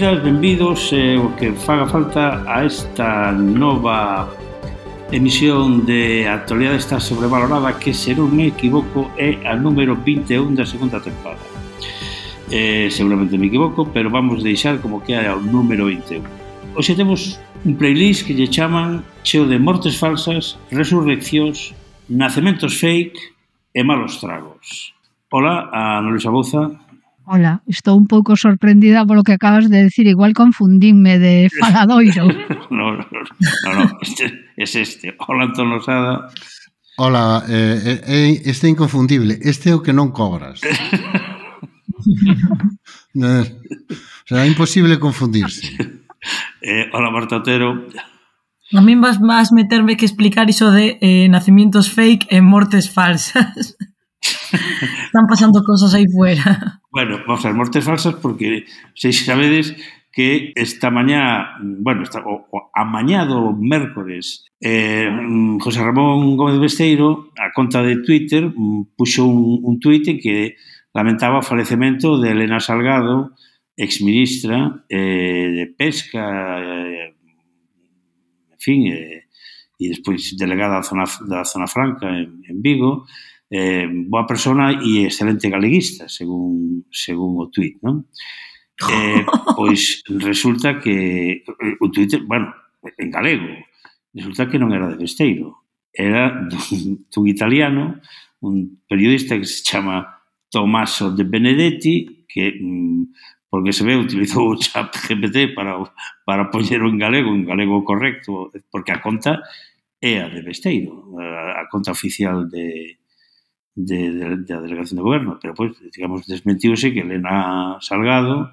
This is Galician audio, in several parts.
benvidas, benvidos eh, o que faga falta a esta nova emisión de Actualidade está sobrevalorada que se non me equivoco é a número 21 da segunda temporada. Eh, seguramente me equivoco pero vamos deixar como que é o número 21 Oxe temos un playlist que lle chaman cheo de mortes falsas, resurreccións nacementos fake e malos tragos. Ola a Ana Luisa Bouza Ola, estou un pouco sorprendida polo que acabas de decir, igual confundinme de faladoiro. no, no, no, este, es este. Ola, Antón Losada. Ola, eh, eh, eh, este é inconfundible. Este é o que non cobras. Será imposible confundirse. Eh, ola, Marta Otero. A min vas máis meterme que explicar iso de eh, nacimientos fake e mortes falsas. Están pasando cosas aí fuera. Bueno, vamos a ver, mortes falsas porque se sabedes que esta mañá, bueno, esta, o, o, amañado mércores, eh, José Ramón Gómez Besteiro, a conta de Twitter, puxo un, un tuit en que lamentaba o falecemento de Elena Salgado, exministra eh, de Pesca, eh, en fin, eh, e despois delegada da zona, da zona franca en, en Vigo, eh, boa persona e excelente galeguista, según, según o tuit, non? Eh, pois resulta que eh, o tuit, bueno, en galego, resulta que non era de Besteiro, era dun, dun italiano, un periodista que se chama Tommaso de Benedetti, que mm, porque se ve utilizou o chat GPT para, para poñer en galego, en galego correcto, porque a conta é a de Besteiro, eh, a conta oficial de, de, de, da delegación do goberno, pero pois, digamos, desmentiuse que Elena Salgado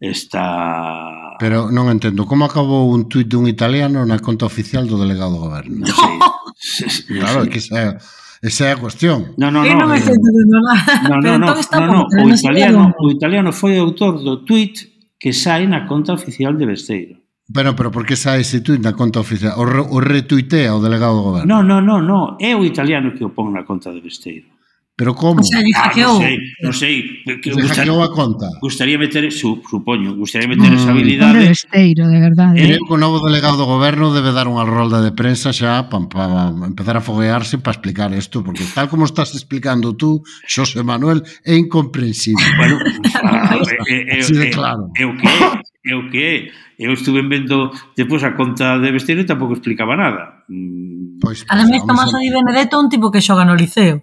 está... Pero non entendo, como acabou un tuit dun italiano na conta oficial do delegado do goberno? No sei. claro, é que esa, esa é a cuestión. No, no, no, non, eh, no, no, no, no, no, o italiano, o italiano foi autor do tuit que sai na conta oficial de Besteiro. Bueno, pero por que sai ese tuit na conta oficial? O, o retuitea o delegado do goberno? Non, non, non, non. É o italiano que o pon na conta de Besteiro. Pero como? O sea, ah, non sei, non sei. Que se hackeou a conta. Gustaría meter, su, supoño, gustaría meter mm, esa habilidade. Besteiro, de verdade. Eh? O novo delegado do goberno debe dar unha rolda de prensa xa para pa, empezar a foguearse para explicar isto, porque tal como estás explicando tú, Xosé Manuel, é incomprensible. Bueno, ah, é, é, é, é, é, é, é o que é é o que é. Eu estuve vendo depois a conta de Besteiro e tampouco explicaba nada. Mm. Pois, pues, Ademais, Tomás a... Di Benedetto é un tipo que xoga no liceo.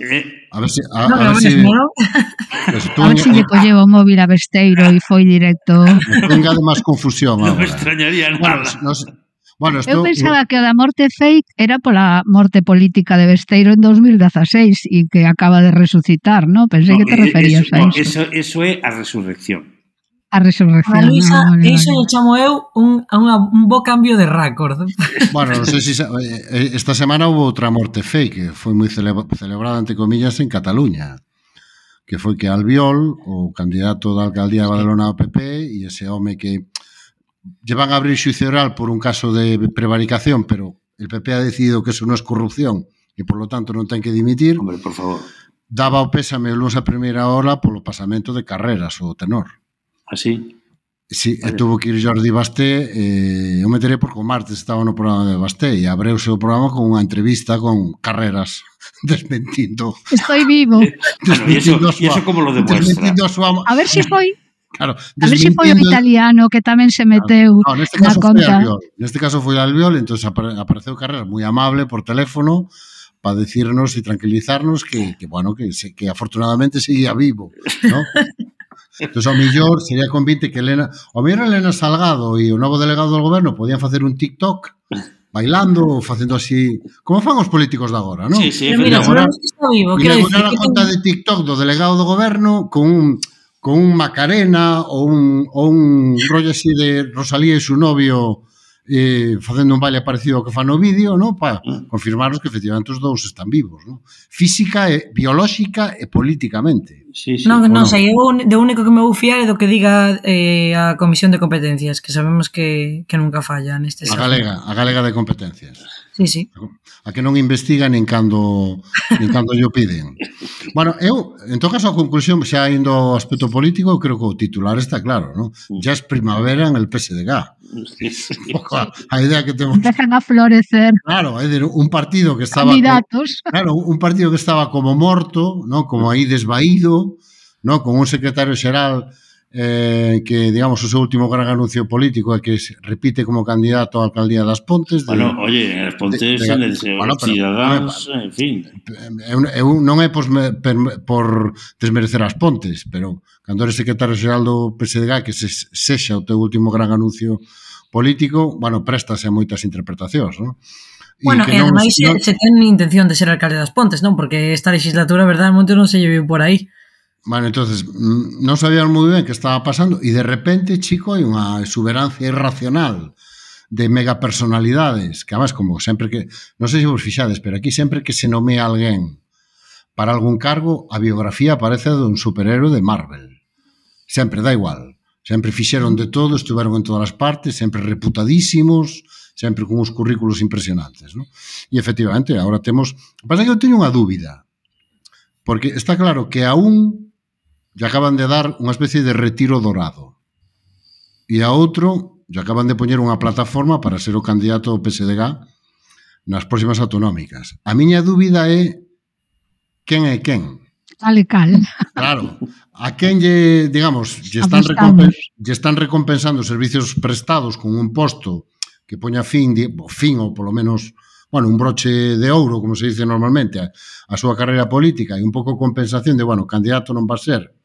Eh, a ver si a, no, a ver si a ver si lle colleu o móvil a Besteiro e foi directo. Venga de máis confusión. Non me extrañaría nada. Bueno, sé. Bueno, estou... Eu pensaba que o da morte fake era pola morte política de Besteiro en 2016 e que acaba de resucitar, ¿no? Pensei no, que te eh, referías eso, a iso. No, eso, eso é a resurrección. A resurrección. A Luisa, no, vale, iso vale. chamo eu un, unha, un bo cambio de récord. Bueno, non sei se si, esta semana houve outra morte fake, foi moi celebra, celebrada, entre comillas, en Cataluña que foi que Albiol, o candidato da alcaldía de Badalona ao PP, e ese home que llevan a abrir xuicio oral por un caso de prevaricación, pero el PP ha decidido que eso non é corrupción e, por lo tanto, non ten que dimitir. Hombre, por favor. Daba o pésame o lunes a primeira hora polo pasamento de carreras o tenor. Así? Sí, vale. tuvo que ir Jordi Basté, eh, eu me enterei porque o martes estaba no programa de Basté e abreuse o programa con unha entrevista con Carreras desmentindo. Estoy vivo. Desmentindo bueno, y eso, a súa, y eso como lo demuestra. A, súa, a ver se si foi Claro, a ver se si foi o italiano que tamén se meteu no, neste caso na conta. Albiol. Neste caso foi Albiol, entonces apare, apareceu Carreras moi amable por teléfono para decirnos e tranquilizarnos que, que bueno, que, que afortunadamente seguía vivo, ¿no? Entón, ao mellor, sería convite que Elena, ao mellor Elena Salgado e o novo delegado do goberno podían facer un TikTok bailando, ou facendo así, como fan os políticos de agora, non? Sí, sí, pero mira, agora, está vivo, quero dicir que conta de TikTok do delegado do goberno con un con un Macarena ou un, ou un rollo así de Rosalía e su novio eh, facendo un baile parecido ao que fan no vídeo, no? para mm. confirmarnos que efectivamente os dous están vivos, no? física e biolóxica e políticamente. Sí, sí. Non, non, sei, eu de único que me vou fiar é do que diga eh, a Comisión de Competencias, que sabemos que, que nunca falla neste A galega, a galega de competencias. Sí, sí. A que non investigan nin cando, nin cando yo piden. Bueno, eu, en todo caso, a conclusión, xa indo ao aspecto político, eu creo que o titular está claro, non? Mm. es primavera en el PSDG. Sí, sí. A, a idea que temos Empezan a florecer. Claro, é dir, un partido que estaba Candidatos. Como, claro, un partido que estaba como morto, non, como aí desvaído, non, con un secretario xeral eh, que, digamos, o seu último gran anuncio político é que se repite como candidato á alcaldía das Pontes. De, bueno, oye, as Pontes, de, de, de, de, bueno, pero, ciudadanos, en fin. Eh, eu, eu non é por, per, por desmerecer as Pontes, pero cando eres secretario xeral do PSDG que se, sexa o teu último gran anuncio político, bueno, préstase a moitas interpretacións, non? Bueno, e, e ademais non... se, se ten intención de ser alcalde das Pontes, non? Porque esta legislatura, verdad, moito non se llevou por aí. Bueno, entonces, non sabíamos moi ben que estaba pasando e de repente, chico, hai unha exuberancia irracional de megapersonalidades, que además, como sempre que, non sei se vos fixades, pero aquí sempre que se nomea alguén para algún cargo, a biografía aparece dun superhéroe de Marvel. Sempre, da igual. Sempre fixeron de todo, estuveron en todas as partes, sempre reputadísimos, sempre con uns currículos impresionantes. ¿no? E efectivamente, agora temos... Pasa que eu teño unha dúbida, porque está claro que aún lle acaban de dar unha especie de retiro dorado. E a outro lle acaban de poñer unha plataforma para ser o candidato ao PSDG nas próximas autonómicas. A miña dúbida é quen é quen. Tal e cal. Claro. A quen lle, digamos, lle están, lle están recompensando servicios prestados con un posto que poña fin, de, fin ou polo menos bueno, un broche de ouro, como se dice normalmente, a, a súa carreira política e un pouco compensación de, bueno, candidato non va a ser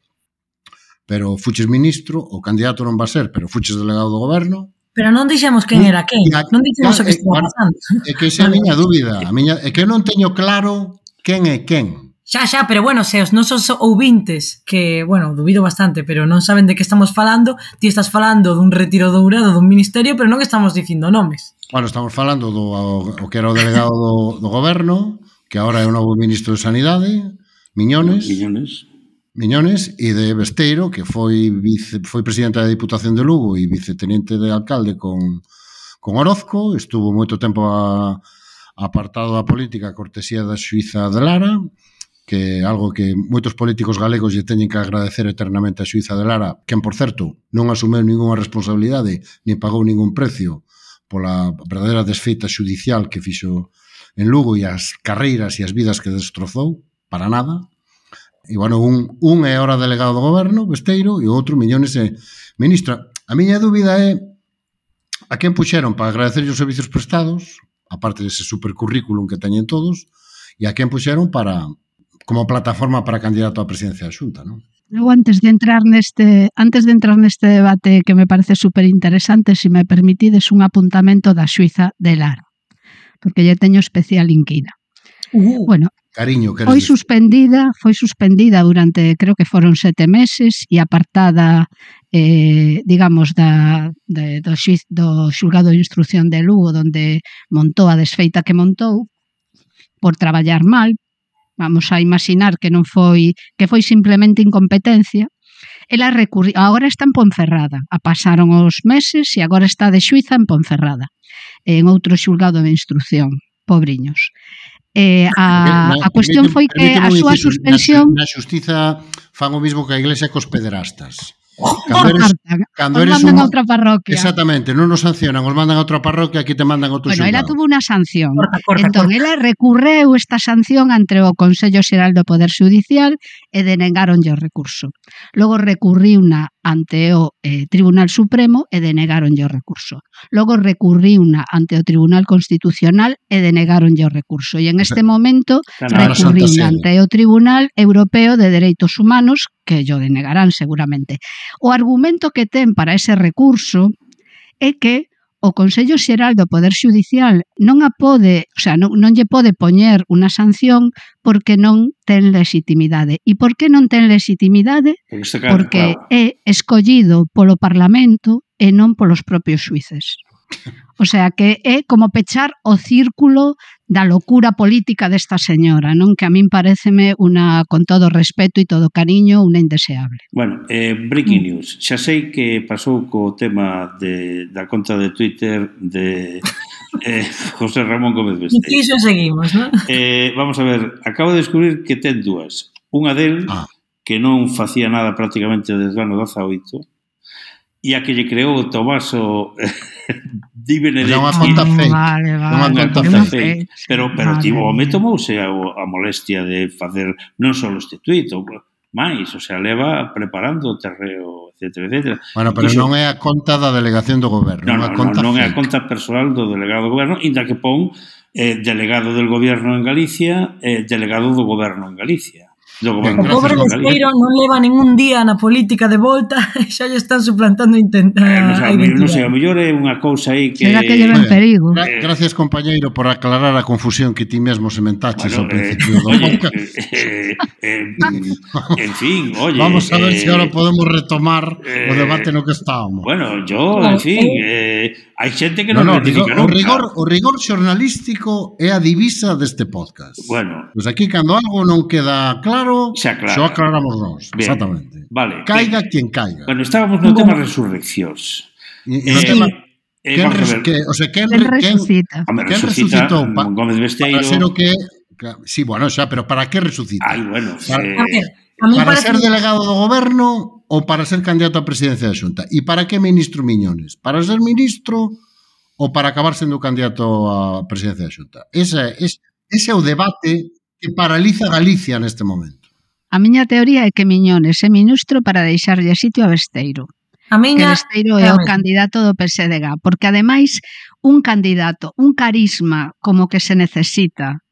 pero fuches ministro, o candidato non va a ser, pero fuches delegado do goberno. Pero non dixemos quen mm. era quen, non dixemos o que eh, estaba pasando. É que esa é a miña dúbida, a miña, é que non teño claro quen é quen. Xa, xa, pero bueno, se os nosos ouvintes que, bueno, dubido bastante, pero non saben de que estamos falando, ti estás falando dun retiro dourado dun ministerio, pero non estamos dicindo nomes. Bueno, estamos falando do o, o que era o delegado do, do goberno, que agora é o novo ministro de Sanidade, Miñones. Miñones Miñones e de Besteiro, que foi vice, foi presidente da Diputación de Lugo e vicetenente de alcalde con, con Orozco, estuvo moito tempo a, apartado da política a cortesía da Suiza de Lara, que algo que moitos políticos galegos lle teñen que agradecer eternamente a Suiza de Lara, quen, por certo, non asumeu ningunha responsabilidade, ni pagou ningún precio pola verdadeira desfeita judicial que fixo en Lugo e as carreiras e as vidas que destrozou, para nada, E, bueno, un, un é ora delegado do goberno, Besteiro, e o outro Millones é ministra. A miña dúbida é a quen puxeron para agradecer os servicios prestados, aparte dese supercurrículum que teñen todos, e a quen puxeron para como plataforma para candidato á presidencia da Xunta, non? Eu antes de entrar neste antes de entrar neste debate que me parece super interesante, se si me permitides un apuntamento da Suiza de Lara, porque lle teño especial inquina. Uh. Bueno, Cariño, cariño. Foi suspendida, foi suspendida durante, creo que foron sete meses e apartada, eh, digamos, da, de, do, xuiz, do xulgado de instrucción de Lugo, onde montou a desfeita que montou, por traballar mal, vamos a imaginar que non foi que foi simplemente incompetencia, ela recurriu, agora está en Ponferrada, a pasaron os meses e agora está de xuiza en Ponferrada, en outro xulgado de instrucción, pobriños. Eh, a, a cuestión foi que a súa suspensión... Na, na xustiza fan o mismo que a iglesia cos pederastas. Oh, cando oh, eres, cando eres mandan un... a outra parroquia. Exactamente, non nos sancionan, os mandan a outra parroquia, aquí te mandan a outro Bueno, xulgado. ela tuvo unha sanción. Corta, corta, entón, corta. ela recurreu esta sanción ante o Consello Xeral do Poder Judicial e denegaronlle o recurso. Logo recurriu na ante o eh, Tribunal Supremo e denegáronlle o recurso. Logo recurriuna ante o Tribunal Constitucional e denegáronlle o recurso. E en este momento claro, recurriuna ante o Tribunal Europeo de Dereitos Humanos que yo denegarán seguramente. O argumento que ten para ese recurso é que o Consello Xeral do Poder Xudicial non a pode, o sea, non, non lle pode poñer unha sanción porque non ten legitimidade. E por que non ten legitimidade? Porque é escollido polo Parlamento e non polos propios suíces. O sea que é como pechar o círculo da locura política desta señora, non que a min pareceme unha, con todo respeto e todo cariño, unha indeseable. Bueno, eh, breaking mm. news. Xa sei que pasou co tema de, da conta de Twitter de eh, José Ramón Gómez Besteiro. E iso seguimos, non? Eh, vamos a ver, acabo de descubrir que ten dúas. Unha del ah. que non facía nada prácticamente desde o ano 18, e a que lle creou o Tomaso Di Benedetto. Unha conta fe. Vale, vale. Unha conta fe. Pero, pero vale. tivo home tomouse a, a molestia de facer non só este tuit, máis, o sea, leva preparando o terreo, etc, etc. Bueno, pero Iso, non é a conta da delegación do goberno, non, non, a conta non, non é a conta personal do delegado do goberno, inda que pon eh, delegado del goberno en Galicia, eh, delegado do goberno en Galicia do. O pobre Besteiro non leva ningún día na política de volta e xa lle están suplantando intentar. Eh, non, sei, non sei, a mellor é unha cousa aí que... Será que lleva en perigo. Gra eh, gracias, compañeiro, por aclarar a confusión que ti mesmo sementaches bueno, ao eh, principio eh, do oye, Eh, eh, en fin, oye... Vamos a ver eh, se si podemos retomar eh, o debate no que estábamos. Bueno, yo, en fin, eh, hai xente que non no, no, digo, o rigor, o rigor xornalístico é a divisa deste podcast. Bueno. Pois pues aquí, cando algo non queda claro, Xa, claro. xa aclaramos nós, exactamente. Vale. Caiga ben. quen caiga. Bueno, estábamos no tema resurreccións. No eh, tema Eh, quen, res, que, o sea, quen, quen resucita? Quen, quen resucitou pa, Gómez Besteiro. Para ser o que... Sí, bueno, xa, pero para que resucita? Ay, bueno, para, eh, para ser delegado do goberno ou para ser candidato á presidencia da Xunta? E para que ministro Miñones? Para ser ministro ou para acabar sendo candidato á presidencia da Xunta? Ese, ese, ese é o debate que paraliza Galicia neste momento. A miña teoría é que Miñones é ministro para deixarlle sitio a Besteiro. A miña... Que Besteiro é o candidato do PSDG, porque ademais un candidato, un carisma como que se necesita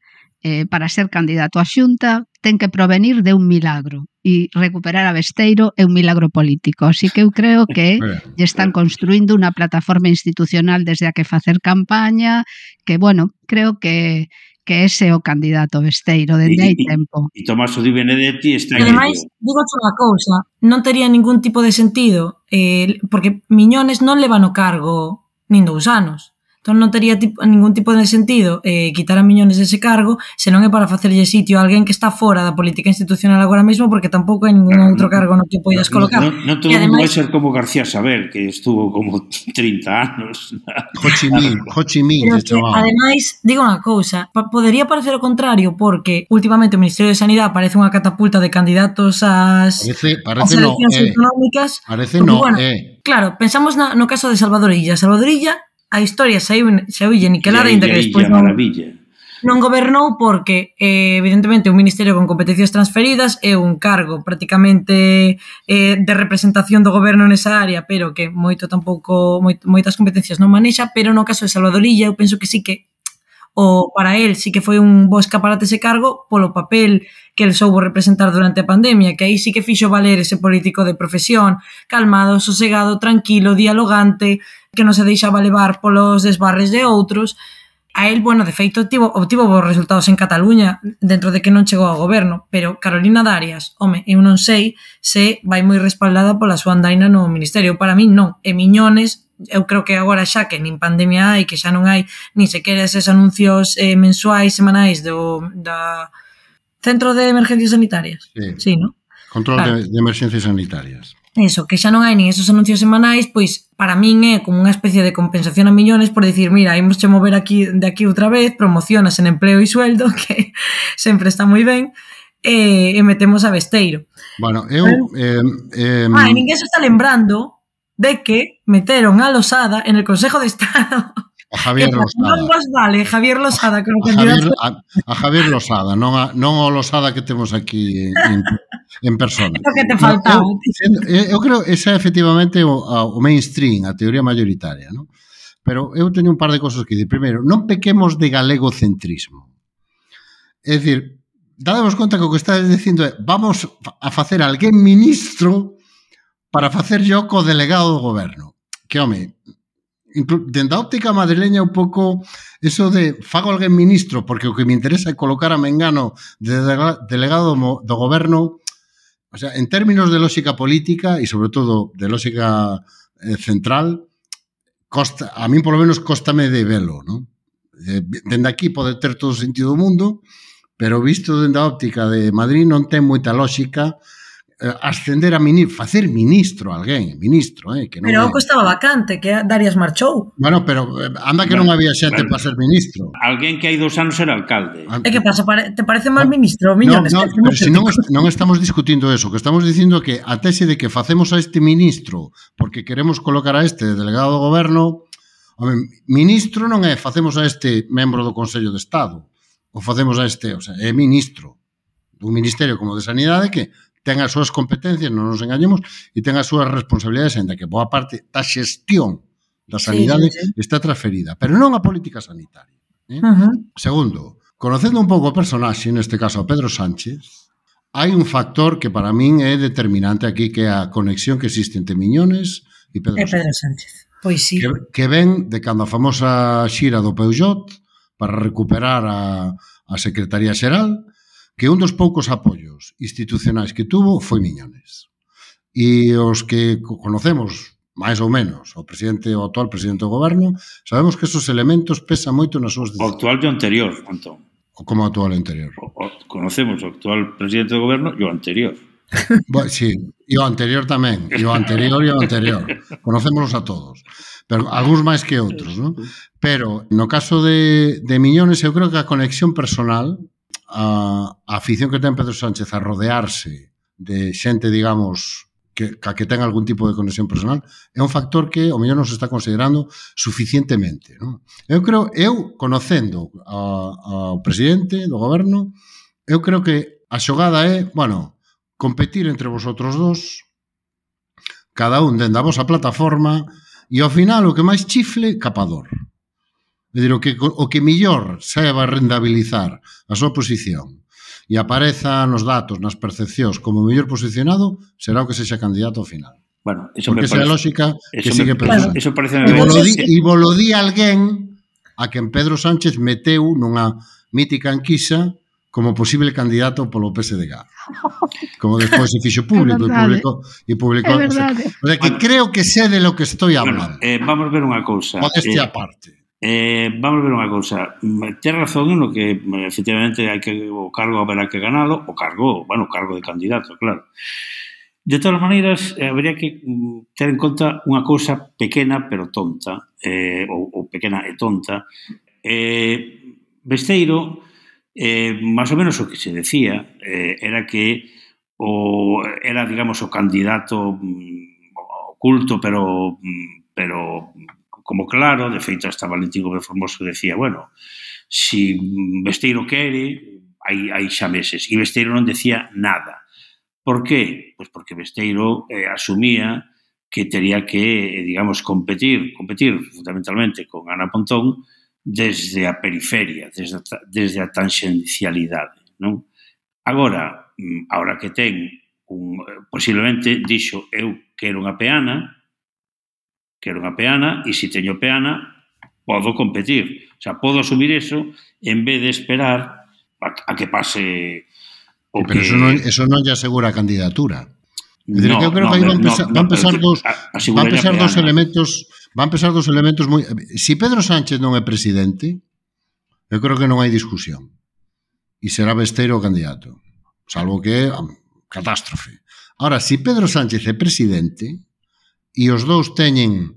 eh, para ser candidato á xunta ten que provenir de un milagro e recuperar a Besteiro é un milagro político. Así que eu creo que lle están construindo unha plataforma institucional desde a que facer campaña, que, bueno, creo que que ese é o candidato besteiro dende hai tempo. E, Tomás Di Benedetti está en Ademais, digo unha cousa, non tería ningún tipo de sentido, eh, porque Miñones non leva no cargo nin dous anos. Entón non tería tipo, ningún tipo de sentido eh, quitar a Miñones dese cargo se non é para facerlle sitio a alguén que está fora da política institucional agora mesmo porque tampouco hai ningún outro cargo no que poidas colocar. Non no, no todo ademais... vai ser como García Sabel que estuvo como 30 anos. Ho Chi Minh, Ho Chi Minh. Ademais, digo unha cousa, podería parecer o contrario porque últimamente o Ministerio de Sanidade parece unha catapulta de candidatos ás parece, parece as no, eh, autonómicas. Parece porque, no, bueno, eh. Claro, pensamos na, no caso de Salvador Illa. Salvador Illa a historia saiu, saiu niquelada aínda que despois non, maravilla. non gobernou porque eh, evidentemente un ministerio con competencias transferidas é un cargo prácticamente eh, de representación do goberno nesa área pero que moito tampouco moit, moitas competencias non manexa pero no caso de Salvadorilla eu penso que sí que o para él sí que foi un bo escaparate ese cargo polo papel que el soubo representar durante a pandemia, que aí sí que fixo valer ese político de profesión, calmado, sosegado, tranquilo, dialogante, que non se deixaba levar polos desbarres de outros. A él, bueno, de feito, obtivo, obtivo bons resultados en Cataluña dentro de que non chegou ao goberno, pero Carolina Darias, home, eu non sei se vai moi respaldada pola súa andaina no Ministerio. Para min non, e Miñones eu creo que agora xa que nin pandemia hai, que xa non hai ni sequera eses anuncios eh, mensuais, semanais do, da Centro de Emergencias Sanitarias. Sí, sí ¿no? Control claro. de, de Emergencias Sanitarias. Eso, que xa non hai nin esos anuncios semanais, pois para min é como unha especie de compensación a millones por dicir, mira, imos che mover aquí, de aquí outra vez, promocionas en empleo e sueldo, que sempre está moi ben, e, e metemos a besteiro. Bueno, eu... Eh, eh, ah, e ninguén se está lembrando de que meteron a Losada en el Consejo de Estado. A Javier Losada. Non vos vale Javier Losada como a Javier, a, a Javier Losada, non, a, non o Losada que temos aquí en, en persona. O que te faltaba. Eu, eu creo que esa é efectivamente o, o mainstream, a teoría mayoritaria, non? Pero eu teño un par de cosas que dicir. Primeiro, non pequemos de galegocentrismo. É dicir, dademos conta que o que estás dicindo é vamos a facer alguén ministro para facer yo co delegado do goberno. Que, home, dende a óptica madrileña un pouco eso de fago alguén ministro porque o que me interesa é colocar a Mengano de delegado do goberno O sea, en términos de lógica política y sobre todo de lógica eh, central, costa, a mí por lo menos costame de velo, ¿no? Eh, dende aquí pode ter todo o sentido do mundo, pero visto dende a óptica de Madrid non ten moita lógica Eh, ascender a ministro, facer ministro a alguén, ministro, eh, que non Pero o que estaba vacante, que Darias marchou. Bueno, pero eh, anda que bueno, non había xente bueno, para ser ministro. Alguén que hai dos anos era alcalde. Ah, é que eh, pasa, te parece mal ministro, miñones. No, no, pero si non, non estamos discutindo eso, que estamos dicindo que a tese de que facemos a este ministro porque queremos colocar a este de delegado do goberno, home, ministro non é facemos a este membro do Consello de Estado, ou facemos a este, o sea, é ministro dun ministerio como de Sanidade que ten as súas competencias, non nos engañemos, e ten as súas responsabilidades, en que boa parte da xestión da sanidade sí, sí, está transferida, pero non a política sanitaria. Eh? Uh -huh. Segundo, conocendo un pouco o personaxe, neste caso a Pedro Sánchez, hai un factor que para min é determinante aquí, que é a conexión que existe entre Miñones e Pedro, e Pedro Sánchez. Sánchez. Pois sí. Que, que ven de cando a famosa xira do Peugeot para recuperar a, a Secretaría Xeral, que un dos poucos apoios institucionais que tuvo foi Miñones. E os que conocemos máis ou menos, o presidente o actual presidente do goberno, sabemos que esos elementos pesan moito nas súas decisións. O actual e o anterior, Antón. O como actual e anterior. O, o, conocemos o actual presidente do goberno e o anterior. Bueno, sí, e o anterior tamén, e o anterior e o anterior. Conocémoslos a todos, pero algúns máis que outros, non? Pero no caso de, de Miñones, eu creo que a conexión personal a, a afición que ten Pedro Sánchez a rodearse de xente, digamos, que, ca que ten algún tipo de conexión personal, é un factor que o mellor non se está considerando suficientemente. Non? Eu creo, eu conocendo ao presidente do goberno, eu creo que a xogada é, bueno, competir entre vosotros dos, cada un dende a vosa plataforma, e ao final o que máis chifle, capador. É dicir, o que, o que millor saiba rendabilizar a súa posición e apareza nos datos, nas percepcións, como mellor posicionado, será o que sexa candidato ao final. Bueno, eso Porque me parece, esa é a lógica que me, sigue pensando. Eso parece e volo di, e volo di alguén a quen Pedro Sánchez meteu nunha mítica enquisa como posible candidato polo PSDG. Como despois se fixo público e publicou e publicou. O sea que creo que sé de lo que estoy hablando. Bueno, eh, vamos ver unha cousa. Modestia eh, aparte. Eh, vamos ver unha cousa. Mm, ten razón no que mm, efectivamente hai que o cargo haberá que ganalo, o cargo, bueno, o cargo de candidato, claro. De todas maneiras, eh, habría que mm, ter en conta unha cousa pequena pero tonta, eh, ou, ou pequena e tonta. Eh, Besteiro, eh, máis ou menos o que se decía, eh, era que o, era, digamos, o candidato mm, oculto, pero, pero como claro, de feito hasta Valentín Gómez Formoso decía, bueno, si Besteiro quere, hai, hai xa meses, e Besteiro non decía nada. Por qué? Pois porque Besteiro eh, asumía que tería que, eh, digamos, competir, competir fundamentalmente con Ana Pontón desde a periferia, desde a, desde a tangencialidade, non? Agora, mm, agora que ten un, eh, posiblemente dixo eu quero unha peana, quero unha peana, e se teño peana, podo competir. O sea, podo asumir eso en vez de esperar a, a que pase o Pero que... eso non, eso non lle asegura a candidatura. Decir, no, que eu creo no, que aí van, pesar, no, van pesar dos, van pesar dos elementos van pesar dos elementos moi... Si Pedro Sánchez non é presidente, eu creo que non hai discusión. E será besteiro o candidato. Salvo que catástrofe. Ahora, si Pedro Sánchez é presidente, e os dous teñen,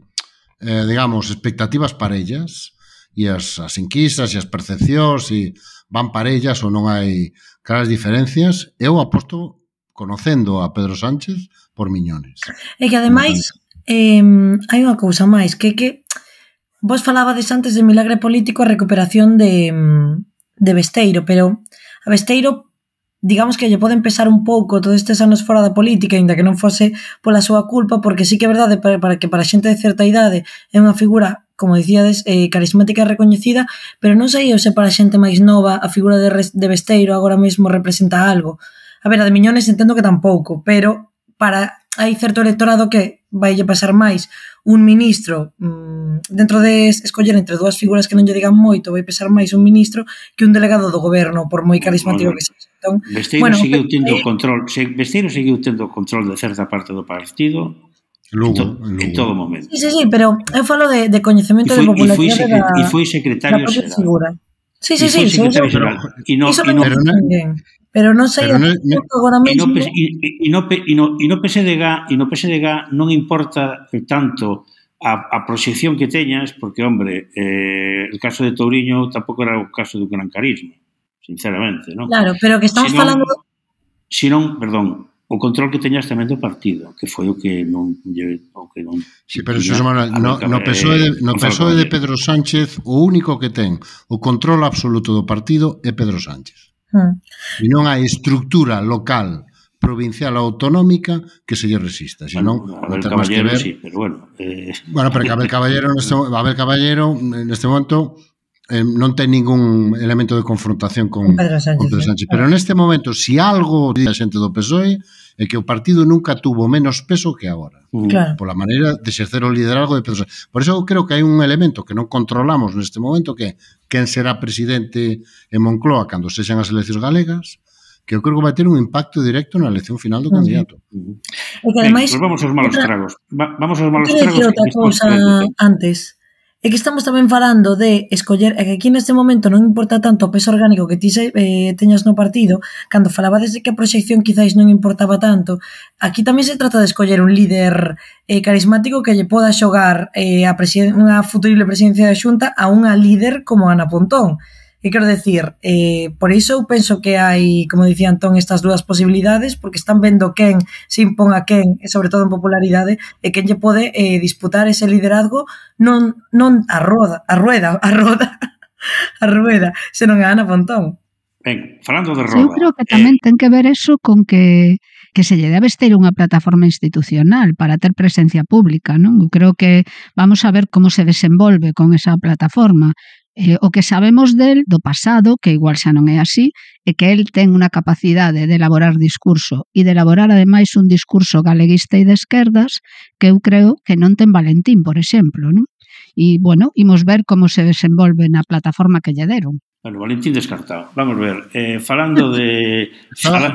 eh, digamos, expectativas parellas, e as, as enquisas e as percepcións e van parellas ou non hai claras diferencias, eu aposto conocendo a Pedro Sánchez por miñones. E que ademais eh, hai unha cousa máis, que que vos falabades antes de milagre político a recuperación de, de Besteiro, pero a Besteiro digamos que lle poden pesar un pouco todos estes anos fora da política, aínda que non fose pola súa culpa, porque sí que é verdade para, para que para xente de certa idade é unha figura como dicíades, eh, carismática e recoñecida, pero non sei eu se para xente máis nova a figura de, de Besteiro agora mesmo representa algo. A ver, a de Miñones entendo que tampouco, pero para hai certo electorado que vai pasar máis un ministro mm, dentro de escoller entre dúas figuras que non lle digan moito vai pesar máis un ministro que un delegado do goberno por moi carismático que sexa entón, Besteiro bueno, seguiu eh, tendo eh, control se, Besteiro seguiu tendo control de certa parte do partido Lugo, en, to, Lugo. en todo momento. Sí, sí, sí, pero eu falo de, de coñecemento de popularidade da, e foi secretario xeral. figura. Sí, sí, sí, sí, secretario sí, xeral. E non, e non, pero, Pero non sei Pero non, no, agora mesmo. E no, e, no, e, no, PSDG, e no PSDG non importa tanto a, a proxección que teñas, porque, hombre, eh, el caso de Touriño tampouco era o caso do gran carisma, sinceramente, non? Claro, pero que estamos senón, falando... Senón, perdón, o control que teñas tamén do partido, que foi o que non o que non Sí, pero Xosé Manuel, no, no eh, PSOE de, no PSOE de Pedro Sánchez o único que ten o control absoluto do partido é Pedro Sánchez. Mm. E non hai estructura local provincial autonómica que se lle resista, senón bueno, Abel Caballero ver... sí, pero bueno, eh... bueno, pero que Abel Caballero neste, Abel Caballero neste momento eh, non ten ningún elemento de confrontación con, con Pedro Sánchez, con Pedro Sánchez. Pero neste momento se si algo di a xente do PSOE é que o partido nunca tuvo menos peso que agora. Claro. Pola maneira de exercer o lideralgo de Pedro Sánchez. Por eso eu creo que hai un elemento que non controlamos neste momento que quen será presidente en Moncloa cando sexan as eleccións galegas, que eu creo que vai ter un impacto directo na elección final do ah, candidato. E que ademais, pues vamos aos malos tragos. Va, vamos aos malos tragos. Que outra cousa antes é que estamos tamén falando de escoller, é que aquí neste momento non importa tanto o peso orgánico que ti eh, teñas no partido, cando falabades de que a proxección quizáis non importaba tanto, aquí tamén se trata de escoller un líder eh, carismático que lle poda xogar eh, a unha futurible presidencia da Xunta a unha líder como Ana Pontón. E quero decir, eh, por iso eu penso que hai, como dicía Antón, estas dúas posibilidades, porque están vendo quen se impón a quen, e sobre todo en popularidade, e quen lle pode eh, disputar ese liderazgo non, non a roda, a rueda, a roda, a rueda, senón a Ana Pontón. Ben, falando de roda... Eu creo que eh, tamén eh... ten que ver eso con que que se lle debe ter unha plataforma institucional para ter presencia pública, non? Eu creo que vamos a ver como se desenvolve con esa plataforma. Eh, o que sabemos del do pasado, que igual xa non é así, é que el ten unha capacidade de elaborar discurso e de elaborar ademais un discurso galeguista e de esquerdas que eu creo que non ten Valentín, por exemplo, non? E, bueno, imos ver como se desenvolve na plataforma que lle deron. Bueno, Valentín descartado. Vamos ver, eh, falando de... Ah, fala...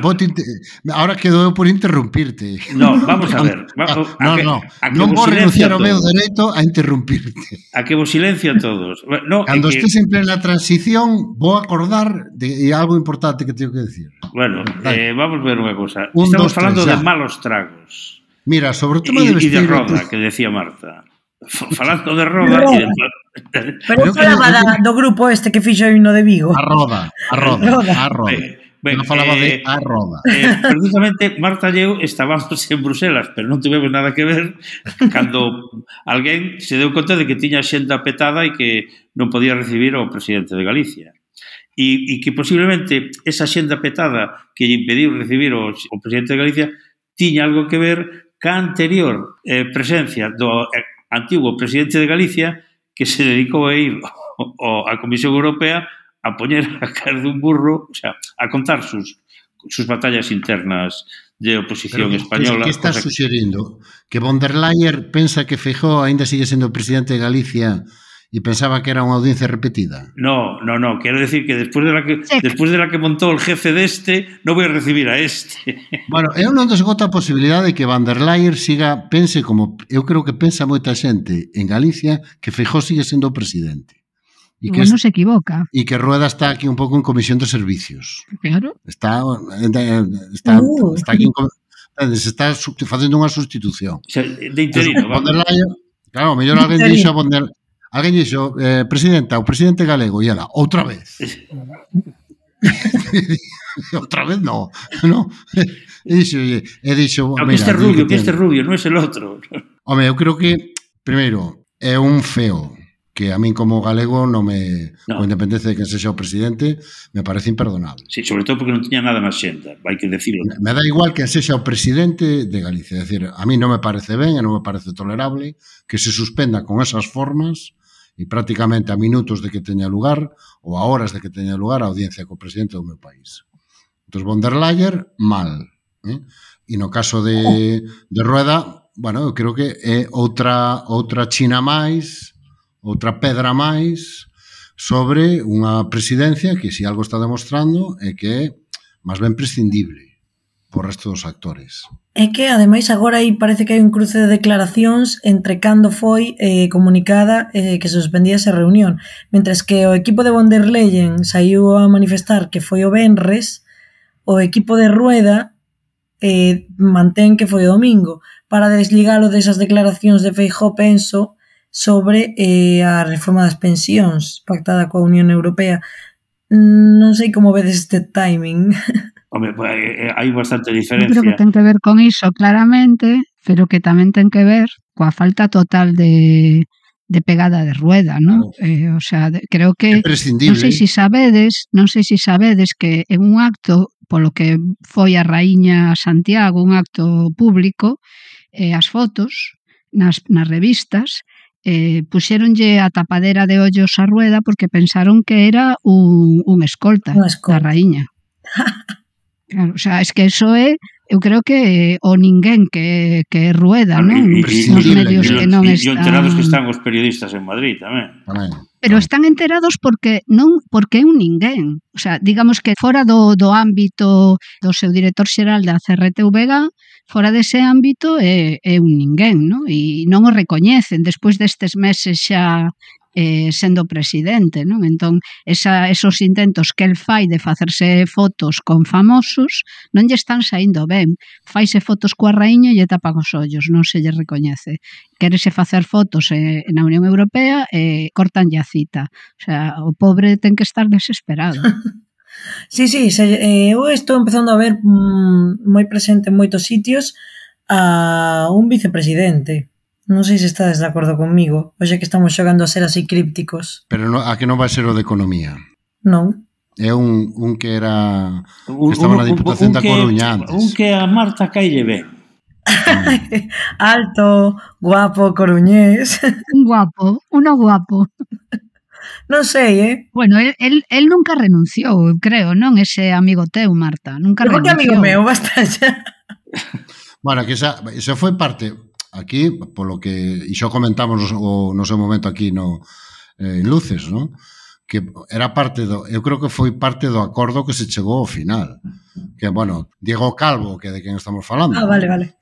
Ahora quedo por interrumpirte. No, vamos a ver. Vamos, no, a que, no, a que non vos renunciar ao meu dereito a interrumpirte. A que vos silencio a todos. No, Cando que... estés en plena transición, vou acordar de algo importante que teño que decir. Bueno, eh, Dale. eh, vamos ver unha cosa. Un, Estamos dos, falando tres, de ya. malos tragos. Mira, sobre o tema de vestir... E de roda, que decía Marta. Falando de roda... e de... Pero eu falaba da, do grupo este que fixo o himno de Vigo. A Roda, a Roda, Roda. a Roda. Ben, eh, ben, non falaba eh, de a Roda. Eh, precisamente, Marta e eu estábamos en Bruselas, pero non tivemos nada que ver cando alguén se deu conta de que tiña xenda petada e que non podía recibir ao presidente de Galicia. E, e que posiblemente esa xenda petada que lle impediu recibir o, o presidente de Galicia tiña algo que ver ca anterior eh, presencia do eh, antigo presidente de Galicia que se dedicou a ir o, a Comisión Europea a poñer a cara dun burro, o sea, a contar sus, sus batallas internas de oposición Pero, española. Que estás cosa... suxerindo? Que von der Leyen pensa que Feijó, aínda sigue sendo presidente de Galicia, e pensaba que era unha audiencia repetida. No, no, no. Quiero decir que después de la que, sí. después de la que montou el jefe de este, no voy a recibir a este. Bueno, eu non desgoto a posibilidade de que Van der Leyer siga, pense como, eu creo que pensa moita xente en Galicia que Feijó sigue sendo o presidente. E que non se equivoca. E que Rueda está aquí un pouco en comisión de servicios. Claro. Está, eh, eh, está, uh. está aquí en, eh, se está facendo unha sustitución. O sea, de interino. Pues, Von der Leyen, claro, mellor alguén dixo a Von der, Alguén dixo, eh, presidenta, o presidente galego, e ela, outra vez. outra vez no, no. E dixo, e dixo, no, mira, que este rubio, que, que este rubio, non é el outro. Home, eu creo que, primeiro, é un feo que a min como galego non me no. con independencia de que sexa o presidente me parece imperdonable. Sí, sobre todo porque non tiña nada na xenda, vai que decirlo. Me dá igual que sexa o presidente de Galicia, é dicir, a mí non me parece ben e non me parece tolerable que se suspenda con esas formas e prácticamente a minutos de que teña lugar ou a horas de que teña lugar a audiencia co presidente do meu país. Entón, von der Leyen, mal. Eh? E no caso de, de Rueda, bueno, eu creo que é outra, outra China máis, outra pedra máis, sobre unha presidencia que, se si algo está demostrando, é que é máis ben prescindible por resto dos actores. É que, ademais, agora aí parece que hai un cruce de declaracións entre cando foi eh, comunicada eh, que se suspendía esa reunión. Mentres que o equipo de von der Leyen saiu a manifestar que foi o Benres, o equipo de Rueda eh, mantén que foi o domingo para desligalo desas declaracións de Feijó Penso sobre eh, a reforma das pensións pactada coa Unión Europea. Non sei como vedes este timing. Home, eh, eh, hai bastante diferencia. Eu creo que ten que ver con iso, claramente, pero que tamén ten que ver coa falta total de, de pegada de rueda, non? Claro. Eh, o sea, de, creo que non sei se si sabedes, non sei se si sabedes que en un acto polo que foi a raíña Santiago, un acto público, eh, as fotos nas, nas revistas, eh, puxéronlle a tapadera de ollos a rueda porque pensaron que era un, un escolta, escolta. da raíña. Claro, xa, es que eso é eu creo que o ninguén que, que rueda, non? Nos medios que non están... E enterados que están os periodistas en Madrid tamén. Tamén. Pero están enterados porque non porque é un ninguén. O sea, digamos que fora do, do ámbito do seu director xeral da CRTVG, fora dese ámbito é, é un ninguén, non? E non o recoñecen despois destes meses xa eh, sendo presidente, non? Entón, esa, esos intentos que el fai de facerse fotos con famosos non lle están saindo ben. Faise fotos coa raíña e lle tapan os ollos, non se lle recoñece. Querese facer fotos eh, na Unión Europea e eh, cortan a cita. O, sea, o pobre ten que estar desesperado. Sí, sí, se, eh, eu estou empezando a ver mm, moi presente en moitos sitios a un vicepresidente Non sei se estades de acordo comigo, hoxe que estamos xogando a ser así crípticos. Pero no, a que non vai ser o de economía? Non. É un, un que era... Que estaba un, na Diputación un, un, da Coruña antes. Un que a Marta caille ben. Alto, guapo, coruñés. Un guapo, uno guapo. Non sei, eh? Bueno, el, el, el nunca renunciou, creo, non? Ese amigo teu, Marta, nunca Pero renunciou. que amigo meu, basta xa. bueno, que esa, esa foi parte aquí, polo que iso comentamos o, no seu momento aquí no, eh, en Luces, non? que era parte do, eu creo que foi parte do acordo que se chegou ao final. Que, bueno, Diego Calvo, que de quen estamos falando. Ah, vale, vale.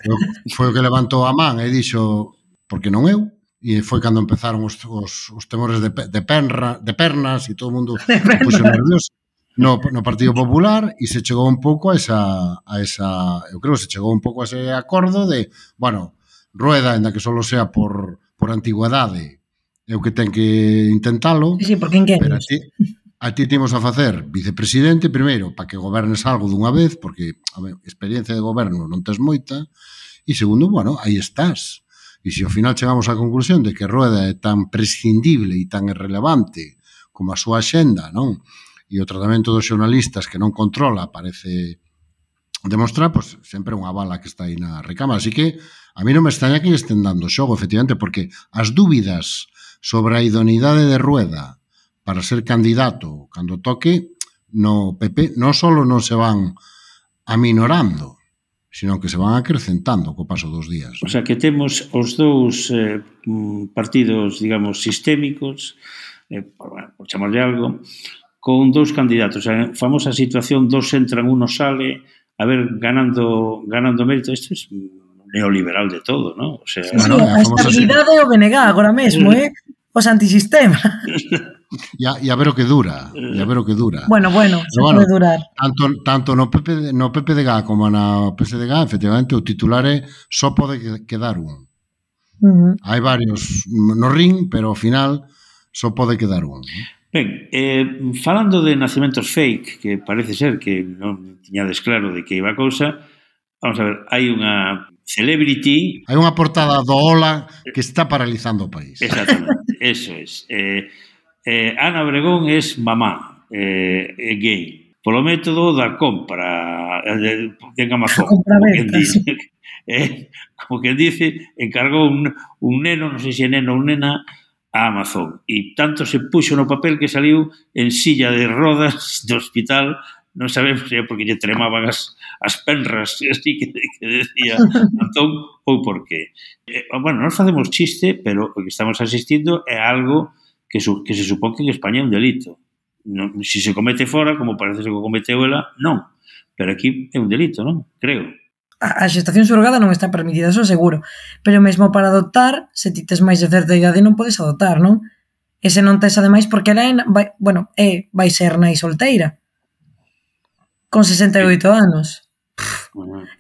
Foi o que levantou a man e dixo, porque non eu? E foi cando empezaron os, os, os temores de, de, perna, de pernas e todo o mundo puxo nervioso no, no Partido Popular e se chegou un pouco a esa, a esa eu creo que se chegou un pouco a ese acordo de, bueno, Rueda, ainda que solo sea por, por antigüedade, é o que ten que intentalo. Sí, sí porque en que Pero a ti, a ti temos a facer vicepresidente, primeiro, para que gobernes algo dunha vez, porque a ver, experiencia de goberno non tes moita, e segundo, bueno, aí estás. E se ao final chegamos á conclusión de que Rueda é tan prescindible e tan irrelevante como a súa axenda, non? E o tratamento dos xornalistas que non controla parece demostrar, pois sempre unha bala que está aí na recámara. Así que A mí non me extraña que lle estén dando xogo, efectivamente, porque as dúbidas sobre a idoneidade de Rueda para ser candidato cando toque no PP non só non se van aminorando, sino que se van acrecentando co paso dos días. O sea que temos os dous eh, mm, partidos, digamos, sistémicos, eh, por, bueno, por chamarlle algo, con dous candidatos. A famosa situación, dos entran, uno sale, a ver, ganando, ganando mérito. Isto é neoliberal de todo, ¿no? O sea, sí, bueno, a estabilidade o BNG agora mesmo, eh? Os antisistema. E a, e a ver o que dura, e a ver o que dura. Bueno, bueno, se bueno pode durar. Tanto, tanto no, PP, no PPDG como na PSDG, efectivamente, o titular é só pode quedar un. Uh -huh. Hai varios no ring, pero ao final só pode quedar un. Ben, eh, falando de nacimentos fake, que parece ser que non tiñades claro de que iba a cousa, vamos a ver, hai unha Celebrity. Hai unha portada do Ola que está paralizando o país. Exactamente, eso es. Eh, eh, Ana Obregón es mamá, eh, é gay, polo método da compra eh, de, de Amazon. Compra venta, dice, eh, como que dice, encargou un, un neno, non sei se é neno ou nena, a Amazon. E tanto se puxo no papel que saliu en silla de rodas do hospital non sabemos se é porque lle tremaban as, as penras, así que, que decía Antón, ou por qué. Eh, bueno, non facemos chiste, pero o que estamos asistindo é algo que, su, que se supón que en España é un delito. Non, se si se comete fora, como parece que o cometeu ela, non. Pero aquí é un delito, non? Creo a xestación surrogada non está permitida, eso seguro. Pero mesmo para adoptar, se ti tes máis de certa idade non podes adoptar, non? E se non tes ademais porque ela é, vai, bueno, é, vai ser nai solteira con 68 anos. Pff,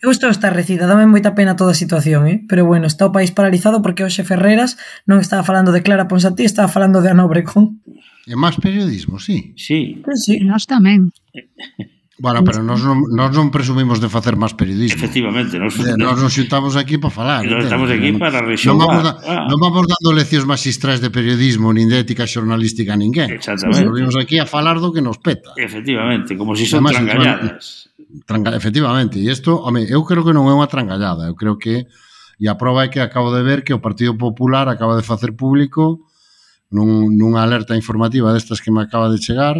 eu estou estarrecida, dame moita pena toda a situación, eh? pero bueno, está o país paralizado porque hoxe Ferreras non estaba falando de Clara Ponsatí, estaba falando de Anobrecón. É máis periodismo, sí. Pois sí. Pues sí. Nós tamén. Bueno, pero nós non, nós non presumimos de facer máis periodismo. Efectivamente, nós, eh, nós nos xuntamos aquí para falar. Nós estamos aquí para rexonar. Non vamos, da, ah. non vamos dando leccións magistrais de periodismo, nin de ética xornalística a ninguén. Exactamente. Nos vimos aquí a falar do que nos peta. Efectivamente, como se si son Además, trangalladas. Tranga, efectivamente, e isto, home, eu creo que non é unha trangallada, eu creo que e a prova é que acabo de ver que o Partido Popular acaba de facer público nun, nunha alerta informativa destas que me acaba de chegar,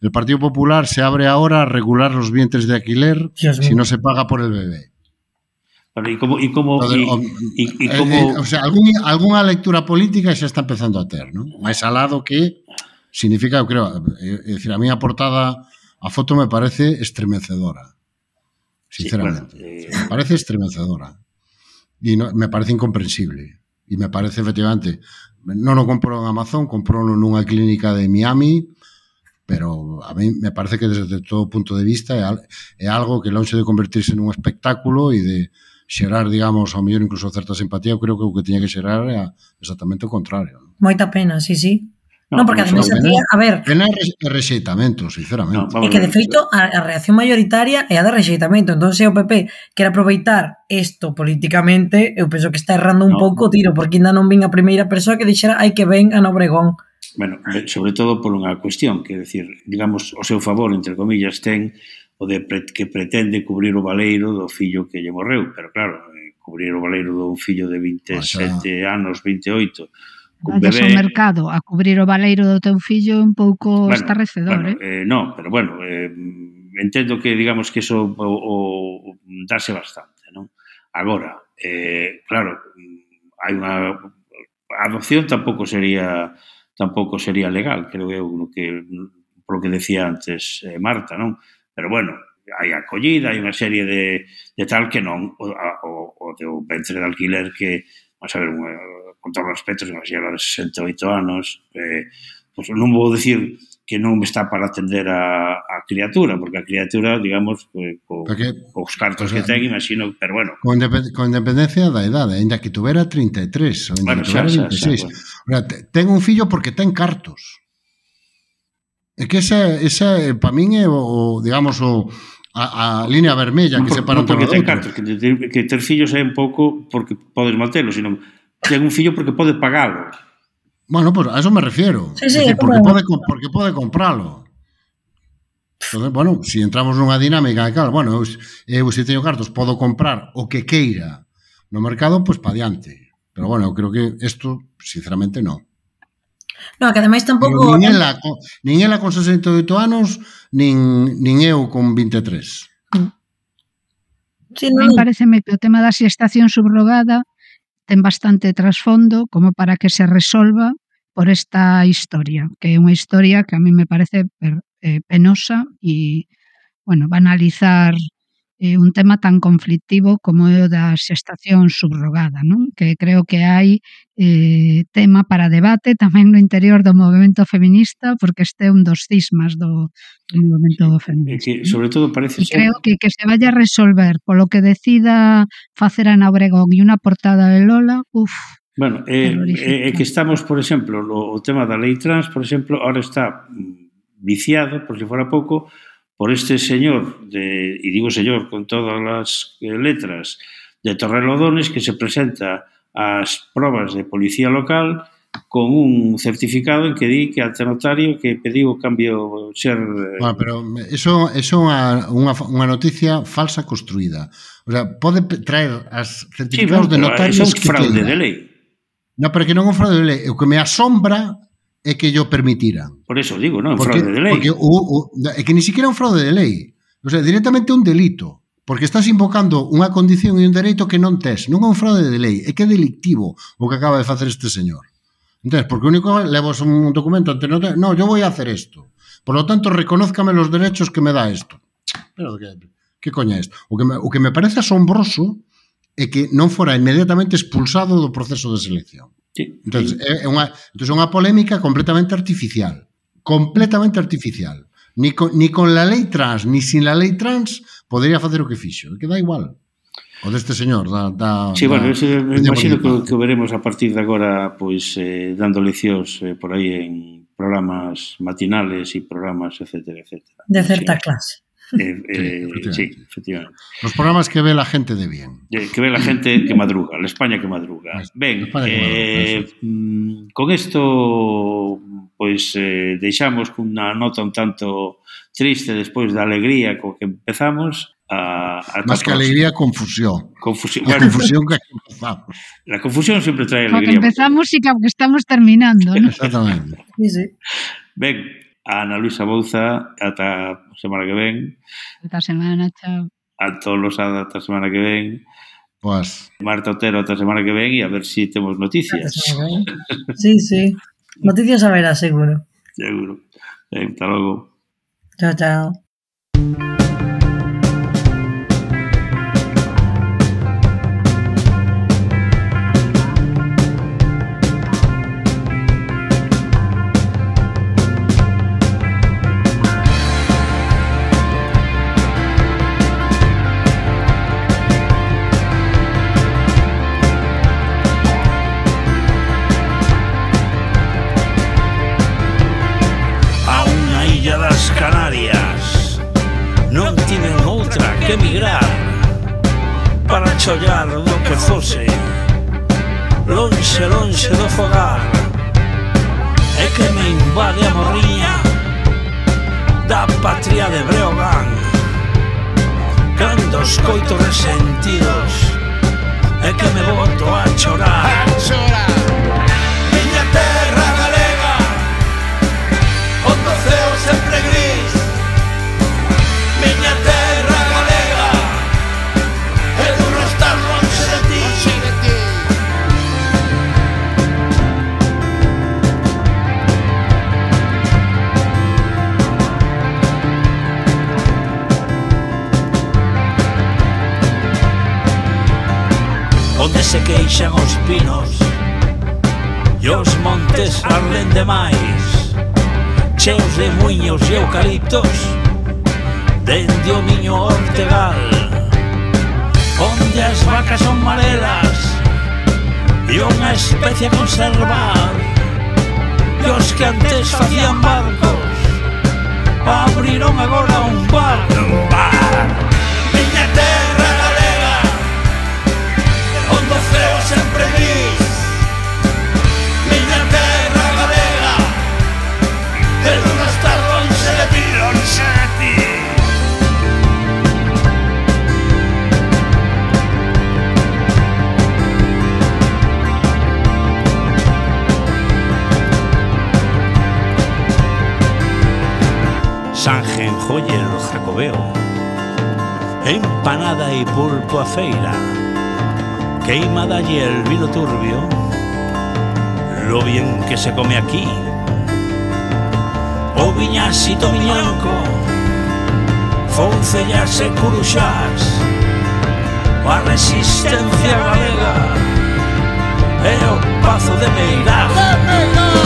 El Partido Popular se abre ahora a regular los vientres de alquiler si no se paga por el bebé. Vale, ¿y cómo, y cómo, y, y, y cómo... Eh, eh, o sea, algún, alguna lectura política se está empezando a ter, ¿no? Máis alado que significa, eu creo, eh, é, é dicir, a miña portada a foto me parece estremecedora. Sinceramente. Sí, bueno, eh... Me parece estremecedora. E no, me parece incomprensible. E me parece efectivamente, non o compro en Amazon, comprou nunha clínica de Miami pero a mí me parece que desde todo punto de vista é algo que longe de convertirse nun espectáculo e de xerar, digamos, ao mellor incluso certa simpatía, eu creo que o que tiña que xerar é exactamente o contrario. Moita pena, sí, sí. No, non, porque ademais a tía, a ver... Pena é rexeitamento, sinceramente. No, é que, de feito, a, a reacción maioritaria é a de rexeitamento. Entón, se o PP quer aproveitar isto políticamente, eu penso que está errando un no, pouco o tiro, porque ainda non vin a primeira persoa que dixera hai que ven a Nobregón. Bueno, eh, sobre todo por unha cuestión, que decir, digamos, o seu favor, entre comillas, ten o de pre, que pretende cubrir o valeiro do fillo que lle morreu, pero claro, eh, cubrir o valeiro dun fillo de 27 ah, anos, 28, cun Vayas bebé... ao mercado a cubrir o valeiro do teu fillo un pouco bueno, estarrecedor, bueno, eh? eh? No, pero bueno, eh, entendo que, digamos, que eso o, o, dase bastante, non? Agora, eh, claro, hai unha... A adopción tampouco sería tampouco sería legal, creo eu, no que, polo que decía antes eh, Marta, non? Pero bueno, hai acollida, hai unha serie de, de tal que non, o, o, o do ventre de alquiler que, vamos a ver, unha, con todos os aspectos, unha señora de 68 anos, eh, pues non vou dicir que non está para atender a, a criatura, porque a criatura, digamos, eh, co, porque, cos cartos o sea, que ten, imagino, pero bueno. Con, depend, con dependencia da idade, ainda que tuvera 33, ainda bueno, que tuvera 26. Xa, xa, xa, bueno. ten un fillo porque ten cartos. É que esa, esa eh, para min é o, digamos, o, a, a línea vermella que por, separa no, porque ten cartos, que, ter, que ter fillos é un pouco porque podes matelo, sino ten un fillo porque pode pagalo. Bueno, pues a eso me refiero. Sí, sí, decir, porque, pode, porque pode compralo. Entonces, bueno, se si entramos nunha dinámica, claro, bueno, eu, eu se teño cartos podo comprar o que queira no mercado, pois pues, pa diante. Pero bueno, eu creo que isto, sinceramente, non. No, que ademais tampouco... Nin ela, nin ela con 68 anos, nin, nin eu con 23. Mm. Sí, non. Me pareceme que o tema da xestación subrogada ten bastante trasfondo como para que se resolva por esta historia, que é unha historia que a mí me parece eh, penosa e, bueno, banalizar eh, un tema tan conflictivo como é o da xestación subrogada, non? que creo que hai eh, tema para debate tamén no interior do movimento feminista, porque este é un dos cismas do, do movimento sí, feminista. Que, sobre todo parece ser... Creo que, que se vaya a resolver polo que decida facer Ana Obregón e unha portada de Lola, uff, Bueno, é eh, eh, que estamos, por exemplo, o, o tema da lei trans, por exemplo, ahora está mm, viciado, por se si fora pouco, por este señor, de, e digo señor con todas as eh, letras, de Torrelodones, que se presenta ás probas de policía local con un certificado en que di que ante notario que pediu o cambio ser... Bueno, pero eso, eso é unha, unha, unha noticia falsa construída. O sea, pode traer as certificados sí, bueno, de notarios... Eso é un fraude de lei. No, pero que non é un fraude de lei. O que me asombra é que yo permitiran. Por eso digo, non, porque, fraude de lei. Porque o, o, é que ni siquiera un fraude de lei. O sea, directamente un delito. Porque estás invocando unha condición e un dereito que non tes. Non é un fraude de lei, é que é delictivo o que acaba de facer este señor. Entonces, porque o único levas un documento ante no, no, yo voy a hacer esto. Por lo tanto, reconózcame los derechos que me da esto. Pero que, que coña é isto? O que, me, o que me parece asombroso é que non fora inmediatamente expulsado do proceso de selección. Sí, entonces, sí. É, é unha, é unha polémica completamente artificial. Completamente artificial. Ni con, ni con la lei trans, ni sin la lei trans, podería facer o que fixo. Que dá igual. O deste señor da, da Sí, bueno, da, eso, imagino que, que veremos a partir de agora pois eh, dando leccións eh, por aí en programas matinales e programas etcétera, etcétera. De certa sí. clase. Eh, sí, eh, efectivamente. sí, efectivamente. Los programas que ve la gente de bien. Eh, que ve la gente que madruga, la España que madruga. Pues, ben, que con isto pois eh, deixamos cunha nota un tanto triste despois da alegría co que empezamos a, a Más que alegría, confusión. confusión. La bueno, confusión que empezamos. La confusión sempre trae alegría. Porque empezamos e que estamos terminando. ¿no? Exactamente. Sí, sí. Ben, a Ana Luisa Bouza ata a semana que ven. Ata semana, chao. A todos Tolosada ata a semana que ven. Pues. Marta Otero ata a semana que ven e a ver se si temos noticias. Sí, sí. Noticias a verá, seguro. Seguro. Ben, hasta logo. Chao, chao. Charlen demais Cheos de muiños e eucaliptos Dende o miño ortegal Onde as vacas son marelas E unha especie a conservar. E os que antes facían barcos Abriron agora un bar. Un bar. Miña terra galega Onde o ceo sempre gris veo. Empanada e pulpo a feira. Queimada y el vino turbio. Lo bien que se come aquí. O viñasito miñanco, Foncellas e curuxás A resistencia galega E o pazo de Meirás